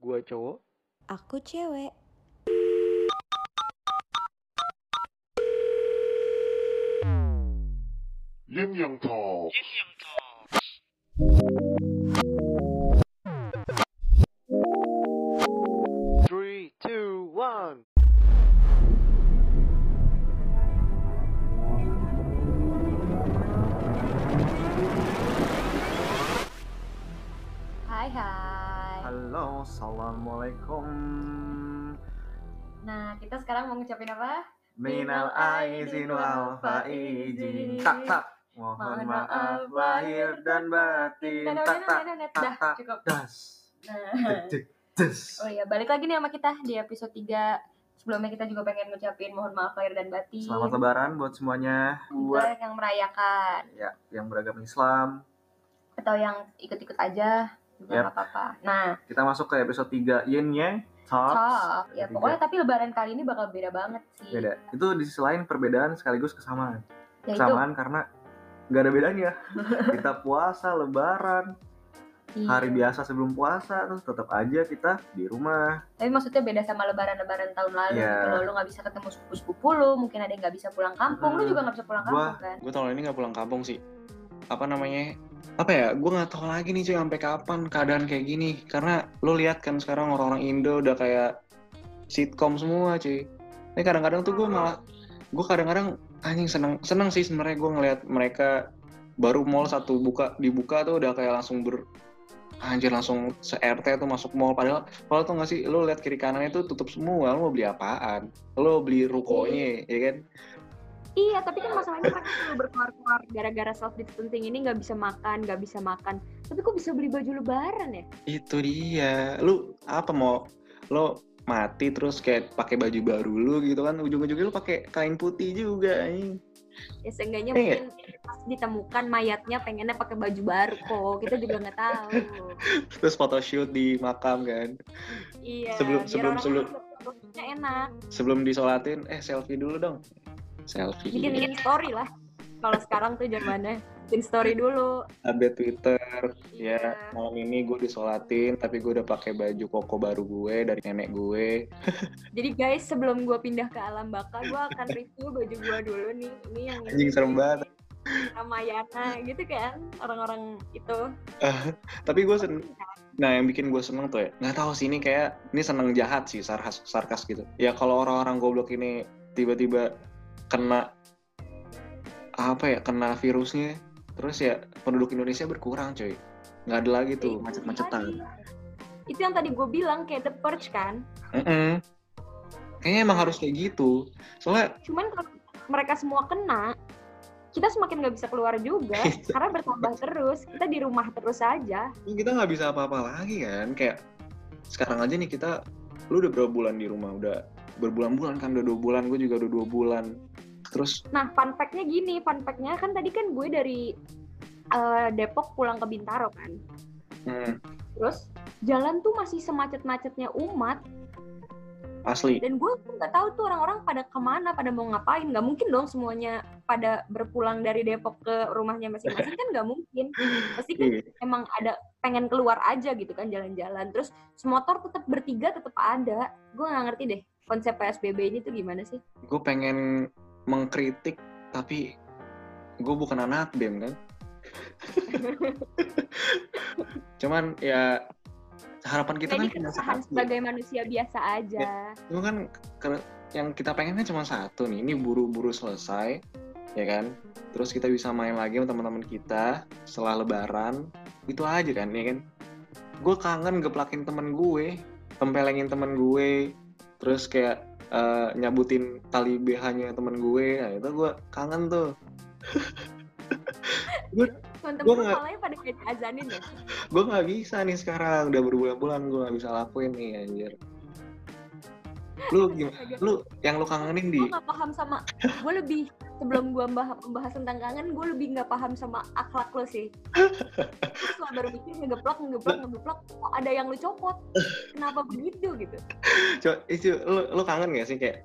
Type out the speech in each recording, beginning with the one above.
Gua cowok. Aku cewek. Yin Yang Talk. Three, Halo, assalamualaikum. Nah, kita sekarang mau ngucapin apa? Minal aizin wal faizin. Tak tak. Mohon maaf lahir dan batin. Tak tak. tak, Dah, tak. cukup. Das. Nah. Oh iya, balik lagi nih sama kita di episode 3. Sebelumnya kita juga pengen ngucapin mohon maaf lahir dan batin. Selamat lebaran buat semuanya. Buat yang merayakan ya yang beragama Islam. atau yang ikut-ikut aja Yap. nggak apa-apa. Nah, Kita masuk ke episode 3 Yin Yang Talks. talk. Ya pokoknya tapi lebaran kali ini bakal beda banget sih. Beda. Itu di sisi lain perbedaan sekaligus kesamaan. Ya itu Kesamaan karena nggak ada bedanya. Kita puasa, lebaran, iya. hari biasa sebelum puasa, terus tetap aja kita di rumah. Tapi maksudnya beda sama lebaran-lebaran tahun lalu Iya. gitu loh. Lu nggak bisa ketemu sepupu-sepupu lu, mungkin ada yang nggak bisa pulang kampung, lu Hmm. juga nggak bisa pulang Gua- kampung kan. Gue tahun ini nggak pulang kampung sih. Apa namanya? Apa ya? Gue nggak tahu lagi nih cuy sampai kapan keadaan kayak gini. Karena lo lihat kan sekarang orang-orang Indo udah kayak sitkom semua cuy. Ini kadang-kadang tuh gue malah gue kadang-kadang anjing seneng seneng sih sebenarnya gue ngelihat mereka baru mall satu buka dibuka tuh udah kayak langsung ber anjir langsung se RT tuh masuk mall padahal padahal tuh nggak sih lo lihat kiri kanannya tuh tutup semua lo mau beli apaan lo beli rukonya ya kan Iya, tapi kan masalahnya mereka selalu berkeluar-keluar gara-gara self distancing ini nggak bisa makan, nggak bisa makan. Tapi kok bisa beli baju lebaran ya? Itu dia. Lu apa mau lo mati terus kayak pakai baju baru lu gitu kan ujung-ujungnya lu pakai kain putih juga anjing. Ya seenggaknya Iya. mungkin pas ditemukan mayatnya pengennya pakai baju baru kok. Kita juga nggak tahu. Terus photoshoot di makam kan. Iya. Sebelum- sebelum- sebelum- enak. Sebelum disolatin, eh selfie dulu dong. Selfie. Bikin bikin story lah. Kalau sekarang tuh zamannya bikin story dulu. Update Twitter. Ya, Iya. malam ini gue disolatin tapi gue udah pakai baju koko baru gue dari nenek gue. Jadi guys, sebelum gue pindah ke alam baka, gue akan review baju gue dulu nih. Ini yang ini Anjing serem banget. Ramayana gitu kan orang-orang itu. Tapi gue seneng. Nah, yang bikin gue seneng tuh ya, nggak tahu sih ini kayak ini seneng jahat sih, sarkas, sarkas gitu. Ya kalau orang-orang goblok ini tiba-tiba kena apa ya, kena virusnya, terus ya penduduk Indonesia berkurang coy. Nggak ada lagi tuh Itu macet-macetan. Itu yang tadi gue bilang kayak The Purge kan. Mm-mm. Kayaknya emang harus kayak gitu. Soalnya Cuman kalau mereka semua kena, kita semakin nggak bisa keluar juga karena bertambah terus. Kita di rumah terus aja. kita nggak bisa apa-apa lagi kan. Kayak sekarang aja nih kita, lu udah berapa bulan di rumah? Udah berbulan-bulan kan, udah dua bulan. Gue juga udah dua bulan. Terus Nah, fun fact-nya gini, fun fact-nya kan tadi kan gue dari eh, Depok pulang ke Bintaro kan. hmm, Terus jalan tuh masih semacet-macetnya umat asli. dan gue tuh nggak tahu tuh orang-orang pada ke mana, pada mau ngapain. Nggak mungkin dong semuanya pada berpulang dari Depok ke rumahnya masing-masing kan nggak mungkin. Pasti kan Iya. emang ada pengen keluar aja gitu kan jalan-jalan. Terus semotor tetap bertiga tetap ada. Gue nggak ngerti deh konsep PSBB ini tuh gimana sih? gue pengen mengkritik tapi gue bukan anak bem kan? Cuman ya harapan kita kan cuma keresahan satu. sebagai manusia biasa aja. cuma kan yang kita pengen kan cuma satu nih ini buru-buru selesai ya kan? Terus kita bisa main lagi sama teman-teman kita setelah lebaran itu aja kan ya kan? Gue kangen geplakin temen gue tempelengin temen gue terus kayak eh, nyabutin tali BH-nya temen gue. Nah itu gue kangen tuh. Gua lu nggak- malahnya pada kayak azanin ya. gue nggak bisa nih sekarang. Udah berbulan-bulan gue nggak bisa lakuin nih anjir lu gimana lu yang lu kangenin di Gue nggak paham sama, gue lebih sebelum gue membahas, tentang kangen, gue lebih nggak paham sama akhlak lo sih. Terus lo baru mikir ngegeplak, ngegeplak, ngegeplak, kok ada yang lu copot? Kenapa begitu gitu? coba itu lu, lu kangen gak sih kayak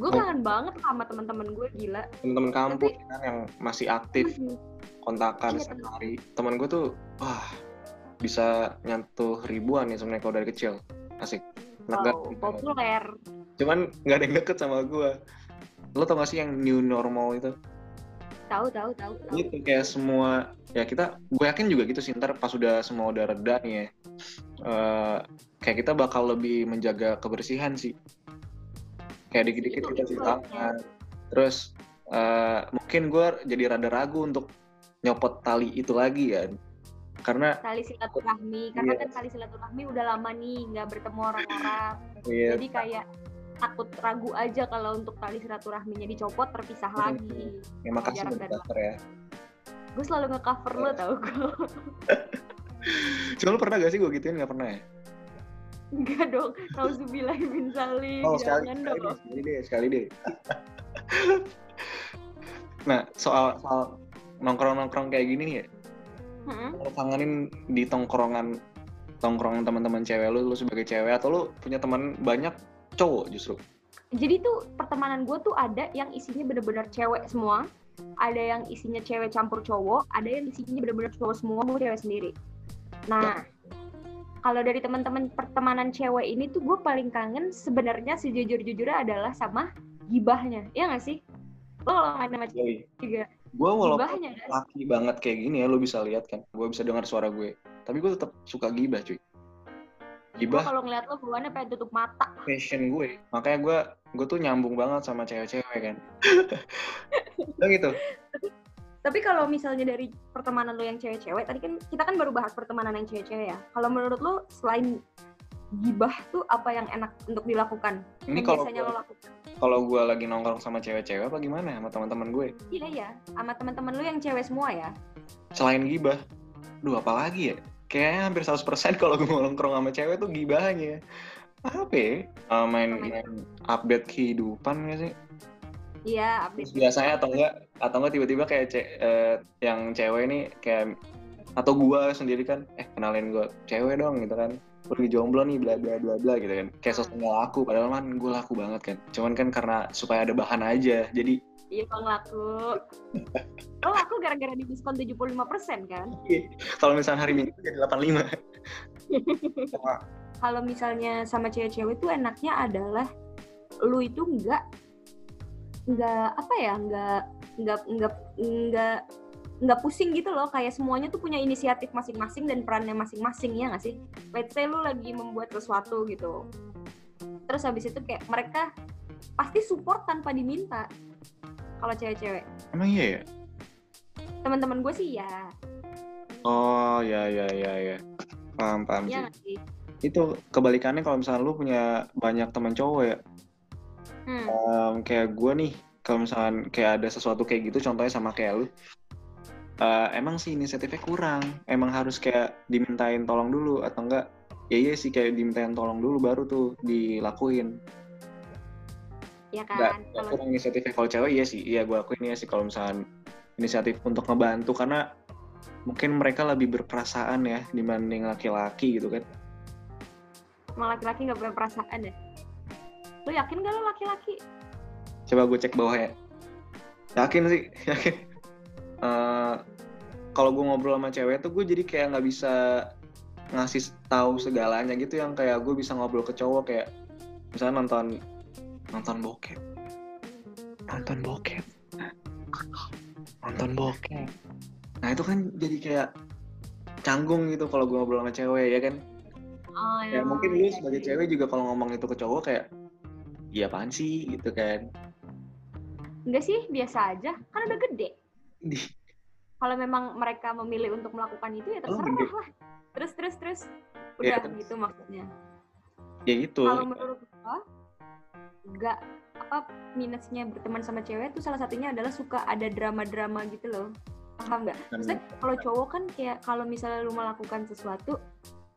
Gue kangen banget sama teman-teman gue gila. temen-temen kampus kan yang masih aktif Hmm. kontakan Iya, setiap hari teman gue tuh wah bisa nyentuh ribuan ya sebenarnya kalau dari kecil asik. Wow, populer. cuman nggak ada yang deket sama gue lo tau gak sih yang new normal itu Tahu tahu tahu. tahu. itu kayak semua ya kita gue yakin juga gitu sih ntar pas udah semua udah reda nih ya eh, kayak kita bakal lebih menjaga kebersihan sih kayak dikit-dikit kita cuci tangan terus eh, mungkin gue jadi rada ragu untuk nyopot tali itu lagi kan karena Tali silaturahmi karena Iya. kan tali silaturahmi udah lama nih nggak bertemu orang-orang. ya, Jadi kayak takut ragu aja kalau untuk tali silaturahminya dicopot terpisah Hmm. lagi. ya makasih udah daftar ya Gue selalu nge-cover lo tau gue. cuma lo pernah gak sih gue gituin gak pernah ya Enggak dong. Nauzubillah bin salim. Oh sekali, Jangan sekali, dong. deh, sekali deh, sekali deh. nah soal soal nongkrong nongkrong kayak gini ya, Mm-mm. lo kangenin di tongkrongan tongkrongan teman-teman cewek lu, lu sebagai cewek atau lu punya teman banyak cowok justru? Jadi tuh pertemanan gue tuh ada yang isinya bener-bener cewek semua, ada yang isinya cewek campur cowok, ada yang isinya bener-bener cowok semua, gue cewek sendiri. Nah, kalau dari teman-teman pertemanan cewek ini tuh gue paling kangen sebenarnya sejujur-jujurnya adalah sama gibahnya, ya nggak sih? Lo kalau main sama cewek Yoi. juga, Gue walaupun gibahnya nggak sih? laki banget kayak gini ya, lu bisa lihat kan, gue bisa dengar suara gue, tapi gue tetap suka gibah cuy. Gue Gibah kalau ngeliat lo bawaannya pengen tutup mata. passion gue, makanya gue gue tuh nyambung banget sama cewek-cewek kan. Lo gitu. Tapi kalau misalnya dari pertemanan lo yang cewek-cewek, tadi kan kita kan baru bahas pertemanan yang cewek-cewek ya. Kalau menurut lo selain gibah tuh apa yang enak untuk dilakukan? Ini yang kalau biasanya gua- lo lakukan? kalau gue lagi nongkrong sama cewek-cewek apa gimana sama teman-teman gue? Iya ya, sama teman-teman lo yang cewek semua ya. selain gibah, duh apa lagi ya? Kayaknya hampir 100% kalau gue nongkrong sama cewek tuh gibahnya. Apa ya? Uh, main, Main. update kehidupan gak sih? Iya, update. biasanya atau enggak atau enggak tiba-tiba kayak ce- eh, yang cewek ini kayak atau gua sendiri kan eh kenalin gua cewek dong gitu kan pergi jomblo nih bla bla bla bla gitu kan. Kayak sosok nggak laku padahal kan gue laku banget kan. Cuman kan karena supaya ada bahan aja jadi Iya, bang laku. Lo laku gara-gara di diskon 75% kan? kalau misalnya hari minggu jadi 85 Sama. Kalau misalnya sama cewek-cewek tuh enaknya adalah lu itu enggak enggak apa ya, enggak enggak enggak enggak nggak pusing gitu loh kayak semuanya tuh punya inisiatif masing-masing dan perannya masing-masing ya nggak sih? Let's say lu lagi membuat sesuatu gitu terus habis itu kayak mereka pasti support tanpa diminta. Kalau cewek-cewek. Emang iya ya? Teman-teman gue sih ya oh ya ya ya ya paham paham sih. ya nggak sih? Itu kebalikannya kalau misalnya lu punya banyak teman cowok ya. Hmm. Em, kayak gue nih kalau misalkan kayak ada sesuatu kayak gitu contohnya sama kayak lu eh, emang sih inisiatifnya kurang. Emang harus kayak dimintain tolong dulu atau enggak? Ya iya sih kayak dimintain tolong dulu baru tuh dilakuin. Ya kan nggak kalau kurang inisiatifnya kalau cewek iya sih. Iya gue akuin iya sih kalau misalkan inisiatif untuk ngebantu. Karena mungkin mereka lebih berperasaan ya dibanding laki-laki gitu kan. Emang laki-laki nggak punya perasaan ya? Lu yakin gak lu laki-laki? Coba gue cek bawah ya. Yakin sih yakin. Eh, kalau gue ngobrol sama cewek tuh gue jadi kayak nggak bisa ngasih tahu segalanya gitu yang kayak gue bisa ngobrol ke cowok kayak misalnya nonton nonton bokep. Nonton bokep. Nonton bokep. Nah itu kan jadi kayak canggung gitu kalau gue ngobrol sama cewek ya kan? Oh, ya mungkin lu sebagai cewek juga kalau ngomong itu ke cowok kayak iya apaan sih? gitu kan. Enggak sih biasa aja. Kan udah gede kalau memang mereka memilih untuk melakukan itu ya Oh, terserah gede. lah. Terus terus terus. Ya, udah terus. gitu maksudnya. Ya gitu. Kalau menurut gua enggak apa minusnya berteman sama cewek tuh salah satunya adalah suka ada drama-drama gitu loh. Paham nggak? Maksudnya kalau cowok kan kayak kalau misalnya lu melakukan sesuatu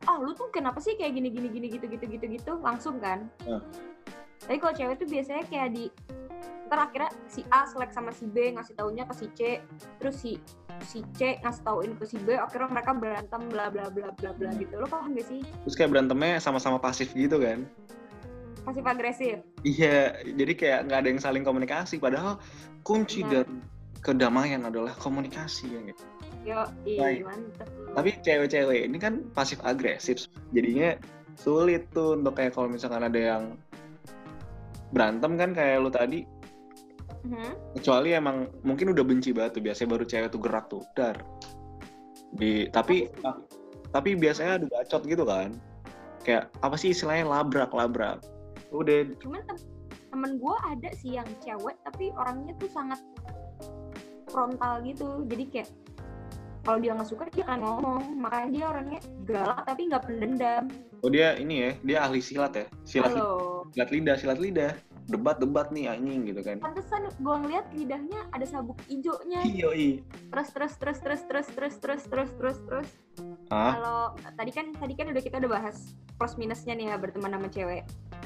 ah lu tuh kenapa sih kayak gini gini gini gitu gitu gitu gitu? Langsung kan. Ah. tapi kalau cewek tuh biasanya kayak di ntar akhirnya si A selek sama si B ngasih taunya ke si C terus si si C ngasih tauin ke si B akhirnya mereka berantem bla bla bla bla bla gitu lo paham gak sih terus kayak berantemnya sama-sama pasif gitu kan pasif agresif iya jadi kayak nggak ada yang saling komunikasi padahal kunci Benar. dari kedamaian adalah komunikasi ya nggak? Yo, mantep. Tapi cewek-cewek ini kan pasif agresif, jadinya sulit tuh untuk kayak kalau misalkan ada yang berantem kan kayak lu tadi, Mhm. kecuali emang mungkin udah benci banget tuh biasanya baru cewek tuh gerak tuh, dar. Di tapi tapi biasanya ada bacot gitu kan. Kayak apa sih istilahnya labrak labrak. Udah Cuman tem- temen gue ada sih yang cewek tapi orangnya tuh sangat frontal gitu. Jadi kayak kalau dia nggak suka dia akan ngomong. Makanya dia orangnya galak tapi nggak pendendam. oh dia ini ya, dia ahli silat ya. Silat Halo. silat lidah, silat lidah. Debat-debat nih anjing gitu kan. Pantesan gue ngeliat lidahnya ada sabuk ijonya. Yoi. Terus terus terus terus terus terus terus terus terus terus. Ah, Kalau tadi kan tadi kan udah kita udah bahas plus minusnya nih ya berteman sama cewek.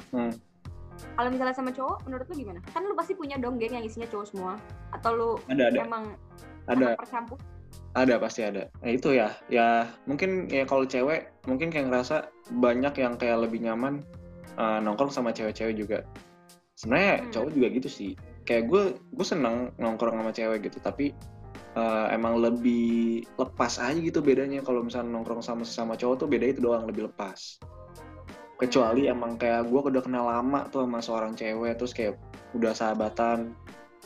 Hmm. Kalau misalnya sama cowok, menurut lu gimana? Kan lu pasti punya dong geng yang isinya cowok semua. Atau lu ada ada emang ada. percampur? Ada pasti ada. Nah itu ya, ya mungkin ya kalau cewek mungkin kayak ngerasa banyak yang kayak lebih nyaman uh, nongkrong sama cewek-cewek juga. Sebenarnya Hmm. cowok juga gitu sih. Kayak gue gue seneng nongkrong sama cewek gitu, tapi uh, emang lebih lepas aja gitu bedanya kalau misalnya nongkrong sama sesama cowok tuh beda itu doang lebih lepas. Kecuali emang kayak gue udah kenal lama tuh sama seorang cewek terus kayak udah sahabatan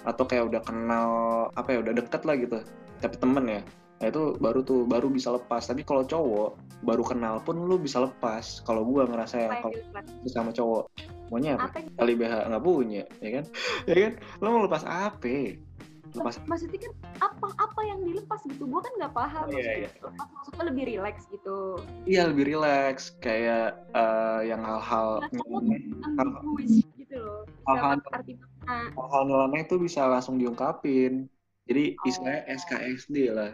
atau kayak udah kenal apa ya udah deket lah gitu tapi temen ya nah itu baru tuh baru bisa lepas tapi kalau cowok baru kenal pun lu bisa lepas kalau gua ngerasa ya kalau sama cowok maunya apa? Apa kali BH nggak punya ya kan? Ya kan? Lo mau lepas apa lepas maksudnya kan apa apa yang dilepas gitu? Gue kan nggak paham Oh, iya, maksudnya. iya. maksudnya lebih rileks gitu. Iya lebih rileks. Kayak eh, yang hal-hal ambiguous gitu loh. Hal-hal- nyeleneh itu bisa langsung diungkapin. Jadi Oh. istilahnya SKSD lah.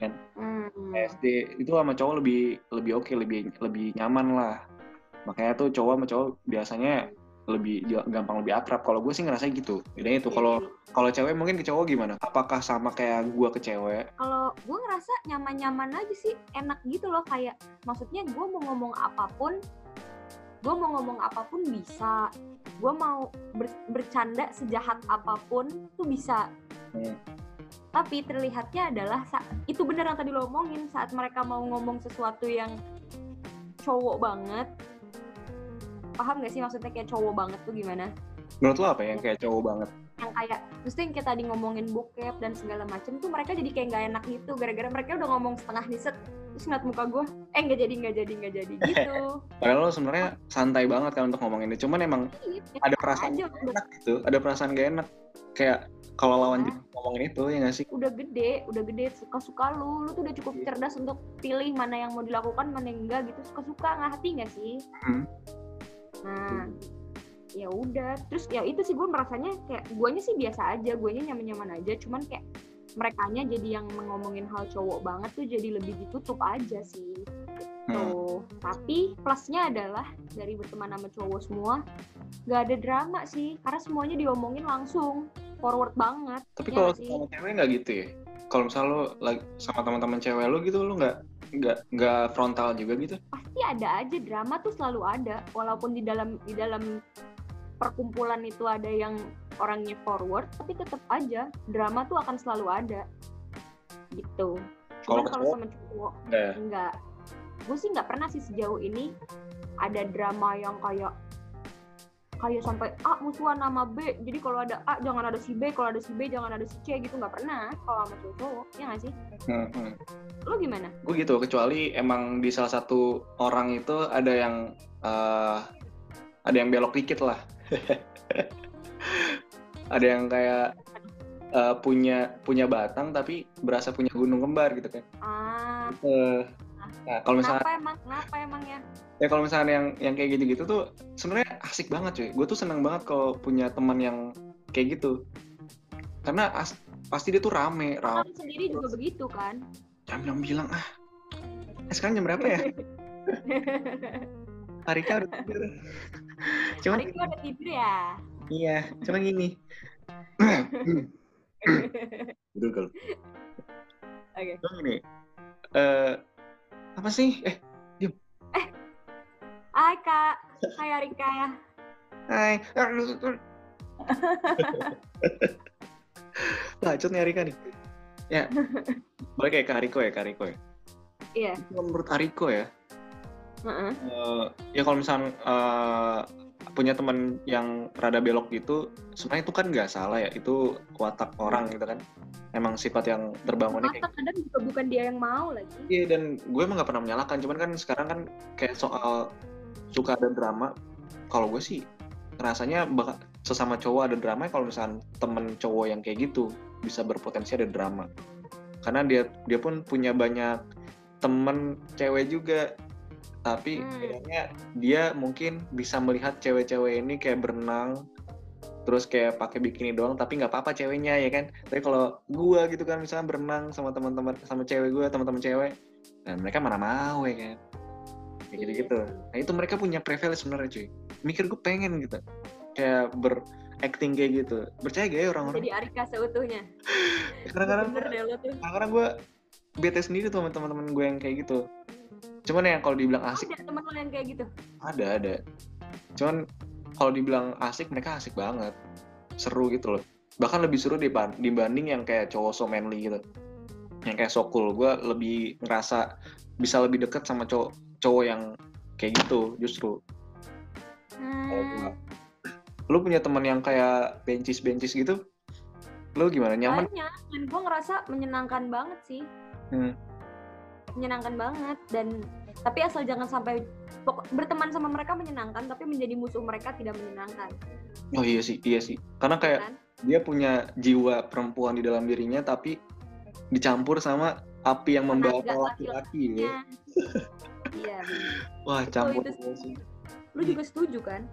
Kan? Hmm. SD itu sama cowok lebih lebih oke lebih lebih nyaman lah makanya tuh cowok sama cowok biasanya lebih gampang lebih akrab. Kalau gue sih ngerasa gitu. Bedanya itu kalau kalau cewek mungkin ke cowok gimana? Apakah sama kayak gue ke cewek? Kalau gue ngerasa nyaman-nyaman aja sih enak gitu loh. Kayak maksudnya gue mau ngomong apa pun gue mau ngomong apa pun bisa. Gue mau ber- bercanda sejahat apa pun tuh bisa. Hmm. tapi terlihatnya adalah itu bener yang tadi lo omongin. Saat mereka mau ngomong sesuatu yang cowok banget paham gak sih maksudnya kayak cowok banget tuh gimana? Menurut lo apa ya yang kayak cowok banget? Yang kayak mesti yang kita tadi ngomongin bokep dan segala macem tuh mereka jadi kayak nggak enak gitu. Gara-gara mereka udah ngomong setengah niset terus ngeliat muka gue eh nggak jadi nggak jadi nggak jadi gitu. Padahal lo sebenarnya santai banget kan untuk ngomong ini cuman emang Iya, ada enak perasaan aja, gak enak gitu. Ada perasaan gak enak. Kayak kalau lawan jenis ngomongin itu ya gak sih? Udah gede udah gede suka-suka lu. Lu tuh udah cukup Iya. cerdas untuk pilih mana yang mau dilakukan mana yang enggak gitu. Suka-suka ngerti nggak sih? Hmm. Nah ya udah terus ya itu sih gue merasanya kayak guanya sih biasa aja guanya nyaman-nyaman aja cuman kayak merekanya jadi yang ngomongin hal cowok banget tuh jadi lebih ditutup aja sih Hmm. Tuh. Tapi plusnya adalah dari berteman sama cowok semua nggak ada drama sih karena semuanya diomongin langsung forward banget. tapi Iya kalau sama cewek nggak gitu ya kalau misalnya lo lagi sama teman-teman cewek lo gitu lo nggak nggak nggak frontal juga gitu Pasti ada aja drama tuh selalu ada walaupun di dalam di dalam perkumpulan itu ada yang orangnya forward tapi tetap aja drama tuh akan selalu ada gitu. Kalau kalau sama cowok Nggak ya? enggak. Gue sih nggak pernah sih sejauh ini ada drama yang kayak kayak sampai A musuhan sama B. Jadi kalau ada A jangan ada si B. Kalau ada si B jangan ada si C gitu. Nggak pernah kalau sama cowok ya nggak sih? Hmm, hmm. lo gimana? Gue gitu kecuali emang di salah satu orang itu ada yang eh, ada yang belok dikit lah. Ada yang kayak eh, punya punya batang tapi berasa punya gunung kembar gitu kan. Ah. Eh, nah kalau misalnya kenapa emang? Kenapa emang ya? Ya kalau misalnya yang yang kayak gitu-gitu tuh sebenarnya asik banget cuy. Gue tuh seneng banget kalau punya teman yang kayak gitu. Karena as- pasti dia tuh rame rame Kamu sendiri juga begitu kan? Jam jam bilang ah. Eh, sekarang jam berapa ya? Arika udah tidur. Cuman hari itu ada tidur ya? Iya cuma gini. Betul kalau oke. Cuma gini eh apa sih? Eh Hai kak. Hai Arika. Hai. Bacot nih Arika nih. Balik kayak ke Ariko ya, ke Ariko ya. Iya. Kalau Menurut Ariko ya, Heeh. eh, ya kalau misalnya eh, punya teman yang rada belok gitu, sebenarnya itu kan nggak salah ya, itu watak orang gitu kan. Emang sifat yang terbangunnya kayak Masa kadang juga bukan dia yang mau lagi. Iya dan gue emang gak pernah menyalahkan, cuman kan sekarang kan kayak soal suka ada drama, kalau gue sih rasanya bak- sesama cowok ada drama kalau misalnya temen cowok yang kayak gitu bisa berpotensi ada drama, karena dia dia pun punya banyak temen cewek juga, tapi Hmm. kayaknya dia mungkin bisa melihat cewek-cewek ini kayak berenang terus kayak pakai bikini doang tapi nggak apa-apa ceweknya ya kan? Tapi kalau gua gitu kan misalnya berenang sama teman-teman sama cewek gua teman-teman cewek dan mereka mana mau ya kan? Kayak gitu gitu nah itu mereka punya privilege sebenarnya cuy. Mikir gue pengen gitu kayak beracting kayak gitu. Percaya gak ya orang-orang? Jadi Arika seutuhnya. kadang-kadang kadang-kadang gue bete sendiri tuh sama teman-teman gue yang kayak gitu cuman yang kalau dibilang asik Ada teman lo yang kayak gitu. ada ada cuman kalau dibilang asik mereka asik banget seru gitu loh bahkan lebih seru diban- dibanding yang kayak cowok so manly gitu yang kayak so cool gue lebih ngerasa bisa lebih deket sama cowok cowok yang kayak gitu justru. Hmm. lu punya teman yang kayak bencis bencis gitu lu gimana nyaman Banyak. Dan gue ngerasa menyenangkan banget sih. Hmm. Menyenangkan banget dan tapi asal jangan sampai berteman sama mereka menyenangkan tapi menjadi musuh mereka tidak menyenangkan. oh iya sih iya sih karena kayak Kan? dia punya jiwa perempuan di dalam dirinya tapi dicampur sama api yang membawa laki-laki. Ya. Iya, wah campur itu sih Lu juga setuju kan?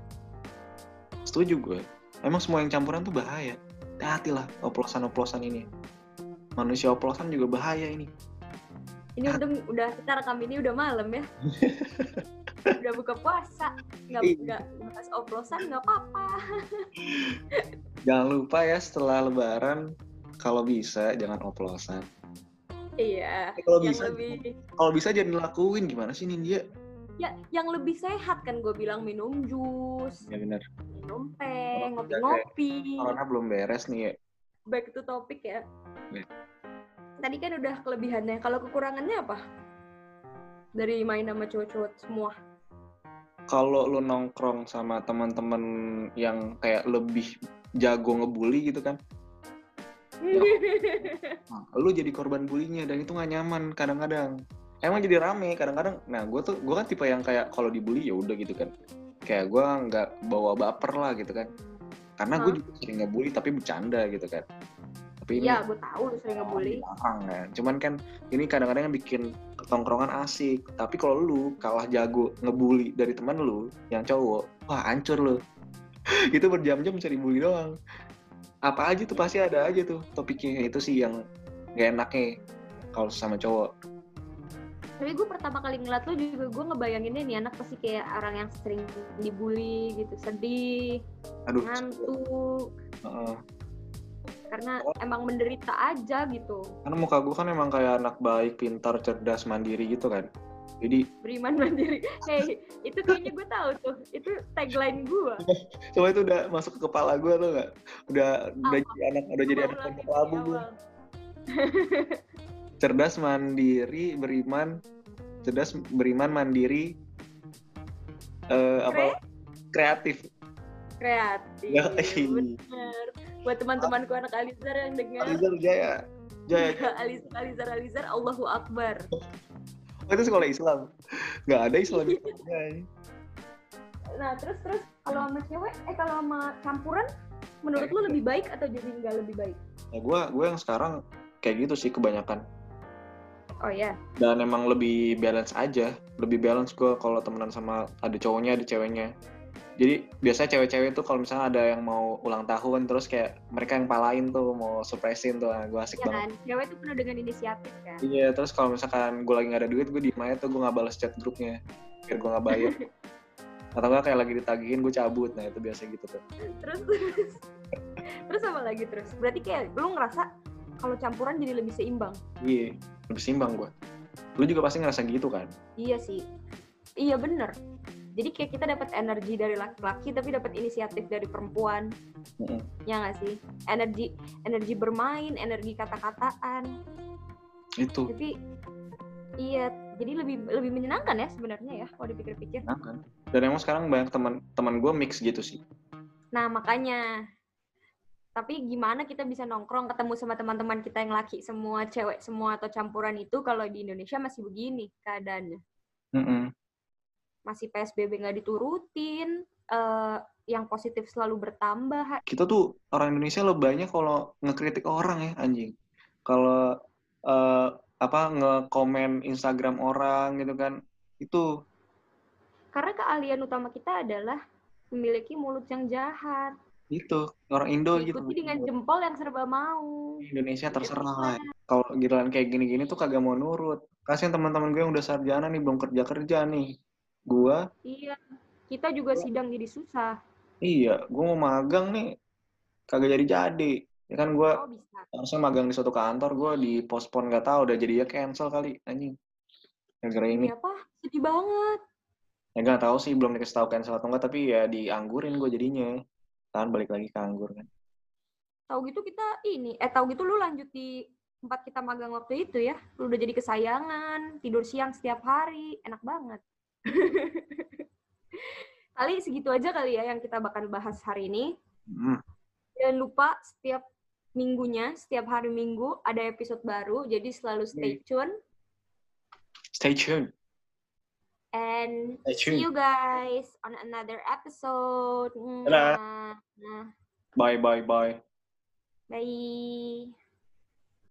setuju gue emang semua yang campuran tuh bahaya hati lah oplosan-oplosan ini manusia oplosan juga bahaya ini Ini untung udah kita rekam ini udah malam ya. udah buka puasa, nggak Iya. nggak bahas oplosan nggak apa-apa. jangan lupa ya setelah lebaran kalau bisa jangan oplosan Iya. Eh, kalau bisa lebih kalau bisa jangan dilakuin gimana sih Nindya ya yang lebih sehat kan gue bilang minum jus, ya benar minum teh, ngopi-ngopi. corona belum beres nih ya Back to topic ya. Iya. Tadi kan udah kelebihannya. Kalau kekurangannya apa? Dari main sama cowok-cowok semua. kalau lu nongkrong sama teman-teman yang kayak lebih jago ngebully gitu kan? Nah, lu jadi korban bulinya dan itu nggak nyaman kadang-kadang. Emang jadi rame kadang-kadang. Nah gue tuh gue kan tipe yang kayak kalau dibully ya udah gitu kan. Kayak gue nggak bawa baper lah gitu kan. Karena gue juga sering ngebully tapi bercanda gitu kan tapi ini Iya, gue tahu lu sering ngebully. dilarang kan cuman kan ini kadang-kadang yang bikin tongkrongan asik. Tapi kalau lu kalah jago ngebully dari teman lu yang cowok wah hancur lu. Itu berjam-jam bisa dibully doang. Apa aja tuh pasti ada aja tuh topiknya itu sih yang gak enaknya kalau sama cowok. Tapi gue pertama kali ngeliat lu juga gue ngebayanginnya nih anak pasti kayak orang yang sering dibully gitu, sedih, aduh ngantuk, Heeh. Karena emang menderita aja gitu. karena muka gue kan emang kayak anak baik pintar cerdas mandiri gitu kan jadi Beriman mandiri. Hey, itu kayaknya gue tahu tuh. Itu tagline gue. coba itu udah masuk ke kepala gue tuh nggak udah udah Apa? jadi anak udah jadi anak pondok labu gue cerdas mandiri beriman cerdas beriman mandiri eh apa kreatif Kreatif. Ya, Bener. Buat teman-temanku anak Alizar yang dengar. Alizar Jaya. Jaya. Alizar, Alizar, Alizar, Allahu Akbar. oh, itu sekolah Islam. Nggak ada Islam. Nah, terus terus kalau sama cewek, eh kalau sama campuran, menurut lu lebih baik atau jadi nggak lebih baik? ya gue gue yang sekarang kayak gitu sih kebanyakan. Oh ya, dan emang lebih balance aja. Lebih balance gue kalau temenan sama ada cowoknya ada ceweknya jadi biasanya cewek-cewek tuh kalau misalnya ada yang mau ulang tahun terus kayak mereka yang palain tuh mau surprisein tuh gue asik ya banget kan. Cewek tuh penuh dengan inisiatif kan. iya terus kalau misalkan gue lagi nggak ada duit gue diem aja tuh gue nggak balas chat grupnya biar gue nggak bayar atau nggak kayak lagi ditagihin gue cabut nah itu biasa gitu tuh Terus terus terus apa lagi terus? Berarti kayak lu ngerasa kalau campuran jadi lebih seimbang. iya lebih seimbang gue lu juga pasti ngerasa gitu kan Iya sih. Iya bener. Jadi kayak kita dapat energi dari laki-laki tapi dapat inisiatif dari perempuan. Mm-mm. Ya nggak sih? Energi energi bermain, energi kata-kataan. itu Tapi iya, jadi lebih lebih menyenangkan ya sebenarnya ya kalau dipikir-pikir. nah, kan. dan emang sekarang banyak teman teman gue mix gitu sih Nah, makanya tapi gimana kita bisa nongkrong ketemu sama teman-teman kita yang laki semua, cewek semua atau campuran itu kalau di Indonesia masih begini keadaannya. Mm-mm. Masih PSBB nggak diturutin, eh, yang positif selalu bertambah. kita tuh orang Indonesia lebih banyak kalau ngekritik orang ya anjing. Kalau eh, apa ngekomen Instagram orang gitu kan itu. Karena keahlian utama kita adalah memiliki mulut yang jahat. itu orang Indo gitu. Diikuti dengan jempol yang serba mau. Indonesia terserah. Lah kalau giliran kayak gini-gini tuh kagak mau nurut. Kasihan teman-teman gue yang udah sarjana nih belum kerja kerja nih gua Iya, kita juga sidang jadi susah. iya gua mau magang nih kagak jadi jadi ya kan gua Oh bisa. harusnya magang di suatu kantor gua di pospon nggak tahu udah jadi ya cancel kali anjing gara-gara ini Iya apa? Sedih banget. ya nggak tahu sih belum dikasih tahu cancel atau enggak tapi ya dianggurin gue jadinya kan balik lagi ke anggur kan Tahu gitu kita ini, eh tahu gitu lu lanjut di tempat kita magang waktu itu ya. Lu udah jadi kesayangan, tidur siang setiap hari, enak banget. kali segitu aja kali ya yang kita bakal bahas hari ini. hmm. Jangan lupa setiap minggunya, setiap hari minggu ada episode baru, jadi selalu stay tune stay tuned and stay see tuned you guys on another episode. Bye bye bye Bye.